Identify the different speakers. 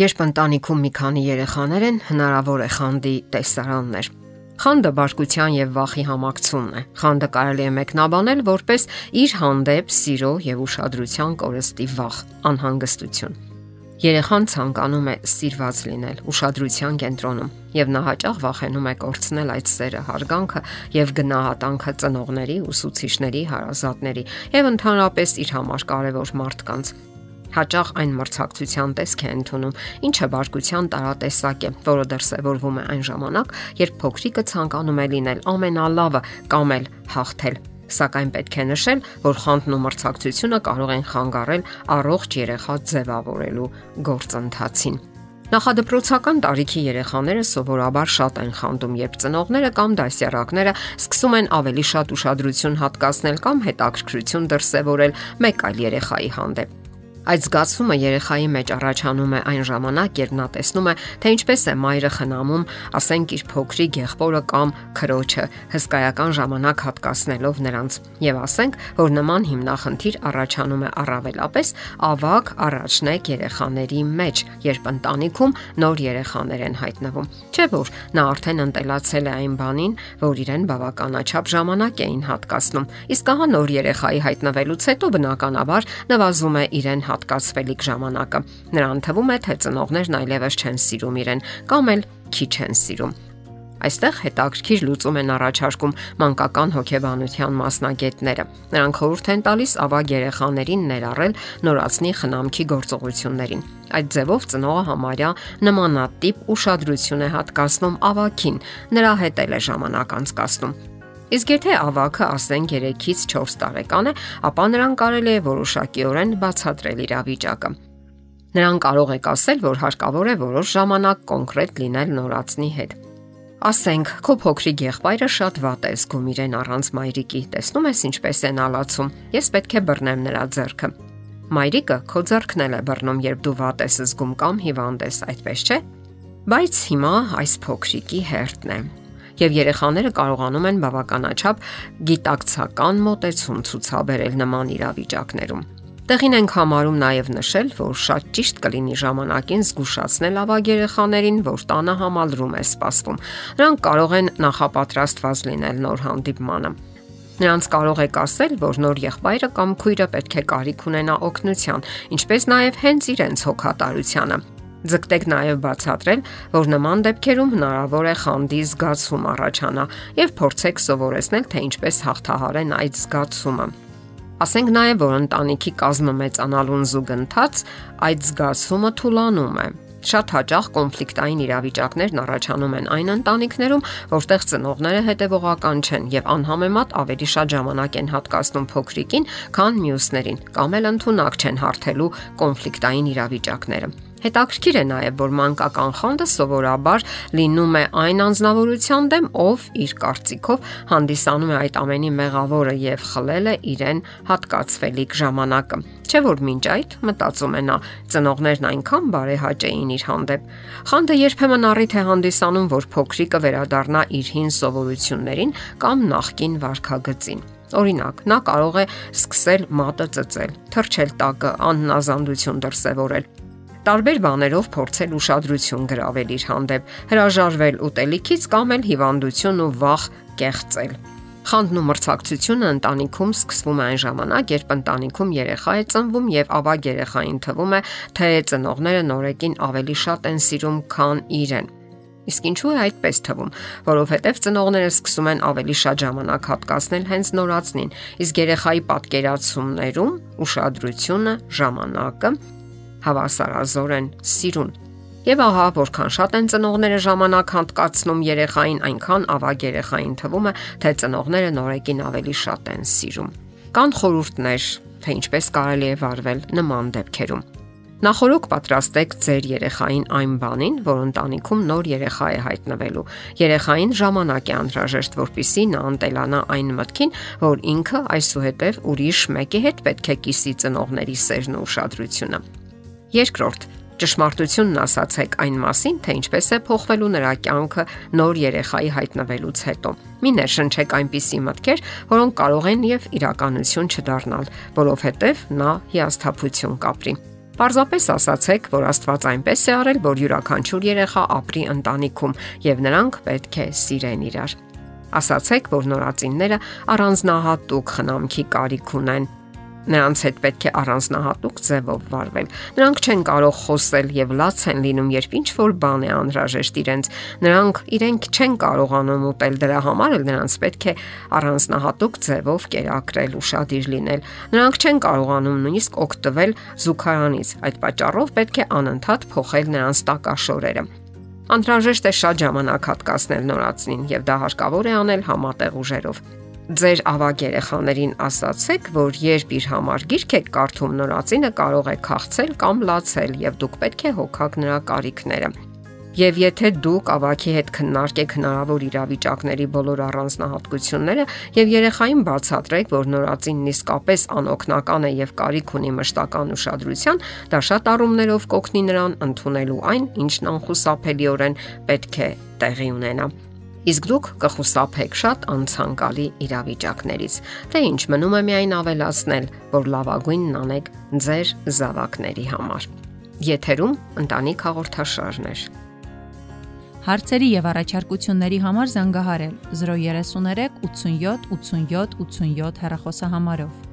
Speaker 1: Երբ ընտանիքում մի քանի երեխաներ են, հնարավոր է խանդի տեսարաններ։ Խանդը բարկության եւ վախի համակցումն է։ Խանդը կարելի է մեկնաբանել որպես իր հանդեպ սիրո եւ ուշադրության կորստի վախ, անհանգստություն։ Երեխան ցանկանում է սիրված լինել, ուշադրության կենտրոնում, եւ նա հաճախ վախենում է կորցնել այդ սերը, հարգանքը եւ գնահատանքը ծնողների, ուսուցիչների, հարազատների եւ ընդհանրապես իր համար կարևոր մարդկանց հաճախ այն մրցակցության տեսք է ընդունում, ինչը բարկության տարատեսակ է, որը դրսևորվում է այն ժամանակ, երբ փոքրիկը ցանկանում է լինել ամենալավը կամ էլ հաղթել։ Սակայն պետք է նշել, որ խանդն ու մրցակցությունը կարող են խանգարել առողջ երեխա ձևավորելու գործընթացին։ Նախադպրոցական տարիքի երեխաները սովորաբար շատ են խանդում, երբ ծնողները կամ դասյարակները սկսում են ավելի շատ ուշադրություն հատկացնել կամ հետաքրքրություն դրսևորել մեկ այլ երեխայի հանդեպ։ Այդ զգացումը երեխայի մեջ առաջանում է այն ժամանակ, երբ նա տեսնում է, թե ինչպես է մայրը խնամում, ասենք իր փոքրիկ եղբորը կամ քրոջը, հսկայական ժամանակ հատկացնելով նրանց։ Եվ ասենք, որ նման հիմնախնդիր առաջանում է առավելապես ավակ առաջնեկ երեխաների մեջ, երբ ընտանիքում նոր երեխաներ են հայտնվում։ Չէ՞ որ նա արդեն ընտելացել է այն բանին, որ իրեն բավականաչափ ժամանակ էին հատկացնում։ Իսկ ահա նոր երեխայի հայտնվելուց հետո բնականաբար նվազում է իրեն հատկացվելիք ժամանակը։ Նրան թվում է, թե ծնողներն այլևս չեն սիրում իրեն կամ էլ քիչ են սիրում։ Այստեղ հետաքրքիր լուծում են առաջարկում մանկական հոգեբանության մասնագետները։ Նրանք խորհուրդ են տալիս ավագ երեխաներին ներառել նորածնի խնամքի գործողություններին։ Այդ ձևով ծնողը համարյա նմանատիպ ուշադրություն է հատկացնում ավակին, նրա հետ էլ է ժամանակ անցկացնում։ Իսկ եթե ավակը ասենք 3-ից 4 տարեկան է, ապա նրան կարելի է որոշակիորեն բացատրել իրավիճակը։ Նրան կարող եք ասել, որ հարկավոր է որոշ ժամանակ կոնկրետ լինել նորածնի հետ։ Ասենք, քո փոքրիկ եղբայրը շատ վատ է զգում իրեն առանց մայրիկի։ Տեսնում ես ինչպես են ալացում։ Ես պետք է բռնեմ նրա ձեռքը։ Մայրիկը քո ձեռքն է բռնում, երբ դու վատ ես զգում կամ հիվանդ ես, այդպես չէ։ Բայց հիմա այս փոքրիկի հերթն է եւ երեխաները կարողանում են բավականաչափ գիտակցական մոտեցում ցուցաբերել նման իրավիճակներում։ Տեղին ենք համարում նաև նշել, որ շատ ճիշտ կլինի ժամանակին զգուշացնել ավագ երեխաներին, որ տանը համալրում է սպասվում։ Նրանք կարող են նախապատրաստված լինել նոր հանդիպմանը։ Նրանց կարող եք ասել, որ նոր եղբայրը կամ քույրը պետք է կարիք ունենա օգնության, ինչպես նաև հենց իրենց հոգատարությանը։ Ձգտեք նաև բացատրել, որ նման դեպքերում հնարավոր է խանդի զգացում առաջանա եւ փորձեք սովորեցնել, թե ինչպես հաղթահարեն այդ զգացումը։ Ասենք նաև, որ ընտանիքի կազմը մեծանալուն զուգընթաց այդ զգացումը թուլանում է։ Շատ հաճախ կոնֆլիկտային իրավիճակներն առաջանում են այն ընտանիքներում, որտեղ ծնողները հետևողական չեն եւ անհամեմատ ավելի շատ ժամանակ են հատկացնում փոքրիկին, քան մյուսներին, կամ էլ ընդունակ չեն հարթելու կոնֆլիկտային իրավիճակները։ Հետաքրքիր է նաև, որ մանկական խանդը սովորաբար լինում է այն անznավորության դեմ, ով իր կարծիքով հանդիսանում է այդ ամենի մեղավորը եւ խլել է իրեն հատկացվելիք ժամանակը։ Չէ որ մինչ այդ մտածում է նա, ծնողներն այնքան բարեհաճ էին իր հանդեպ։ Խանդը երբեմն առիթ է հանդիսանում, որ փոքրիկը վերադառնա իր հին սովորություններին կամ նախկին վարքագծին։ Օրինակ, նա կարող է սկսել մատը ծծել, թրջել տակը, աննազանդություն դրսևորել, տարբեր բաներով փորձել ուշադրություն գրավել իր հանդեպ, հրաժարվել ուտելիքից կամ էլ հիվանդություն ու վախ կեղծել։ Խանդն ու մրցակցությունը ընտանիքում սկսվում է այն ժամանակ, երբ ընտանիքում երեխա է ծնվում եւ ավագ երեխային թվում է, թե ծնողները նորեկին ավելի շատ են սիրում, քան իրեն։ Իսկ ինչու է այդպես թվում, որովհետև ծնողները սկսում են ավելի շատ ժամանակ հատկացնել հենց նորածնին, իսկ երեխայի պատկերացումներում ուշադրությունը, ժամանակը հավասարազոր են սիրուն։ Եվ ահա որքան շատ են ծնողները ժամանակ հատկացնում երեխային, այնքան ավագ երեխային թվում է, թե ծնողները նորեկին ավելի շատ են սիրում։ Կան խորհուրդներ, թե ինչպես կարելի է վարվել նման դեպքերում։ Նախորոք պատրաստեք ձեր երեխային այն բանին, որ ընտանիքում նոր երեխա է հայտնվելու։ Երեխային ժամանակ է անհրաժեշտ, որpիսի նա անտելանա այն մտքին, որ ինքը այսուհետև ուրիշ մեկի հետ պետք է կիսի ծնողների սերն ու ուշադրությունը։ Երկրորդ, ճշմարտությունն ասացեք այն մասին, թե ինչպես է փոխվելու նրա կյանքը նոր երեխայի հայտնվելուց հետո։ Մի ներշնչեք այնպիսի մտքեր, որոնք կարող են եւ իրականություն չդառնալ, որովհետեւ նա հիասթափություն կապրի։ Պարզապես ասացեք, որ Աստված այնպես է արել, որ յուրաքանչյուր երեխա ապրի ընտանիքում եւ նրանք պետք է սիրեն իրար։ Ասացեք, որ նորածինները առանձնահատուկ խնամքի կարիք ունեն Նրանց հետ պետք է առանձնահատուկ ձևով վարվել։ Նրանք չեն կարող խոսել եւ լաց են լինում, երբ ինչ որ բան է անհրաժեշտ իրենց։ Նրանք իրենք չեն կարողանում ուտել դրա համար, էլ նրանց պետք է առանձնահատուկ ձևով կերակրել ու շադիր լինել։ Նրանք չեն կարողանում նույնիսկ օգտվել զուգարանից։ Այդ պատճառով պետք է անընդհատ փոխել նրանց տակաշորերը։ Անհրաժեշտ է շատ ժամանակ հատկացնել նորածին եւ դա հարկավոր է անել համատեղ ուժերով ձեր ավագ երեխաներին ասացեք, որ երբ իր համար գիրք եք կարդում, նորածինը կարող է քաղցել կամ լացել եւ դուք պետք է հոգաք նրա կարիքները։ Եվ եթե դուք ավակի հետ քննարկեք հնարավոր իրավիճակների բոլոր առանձնահատկությունները եւ երեխային բացատրեք, որ նորածինն իսկապես անօքնական է եւ կարիք ունի մշտական ուշադրության, դա շատ առումներով կօգնի նրան ընդունելու այն, ինչն անխուսափելիորեն պետք է տեղի ունենա իսկ դուք կխուսափեք շատ անցանկալի իրավիճակներից։ Թե ինչ մնում է միայն ավելացնել, որ լավագույնն անեք ձեր զավակների համար։ Եթերում ընտանիք հաղորդաշարներ։
Speaker 2: Հարցերի եւ առաջարկությունների համար զանգահարել 033 87 87 87 հեռախոսահամարով։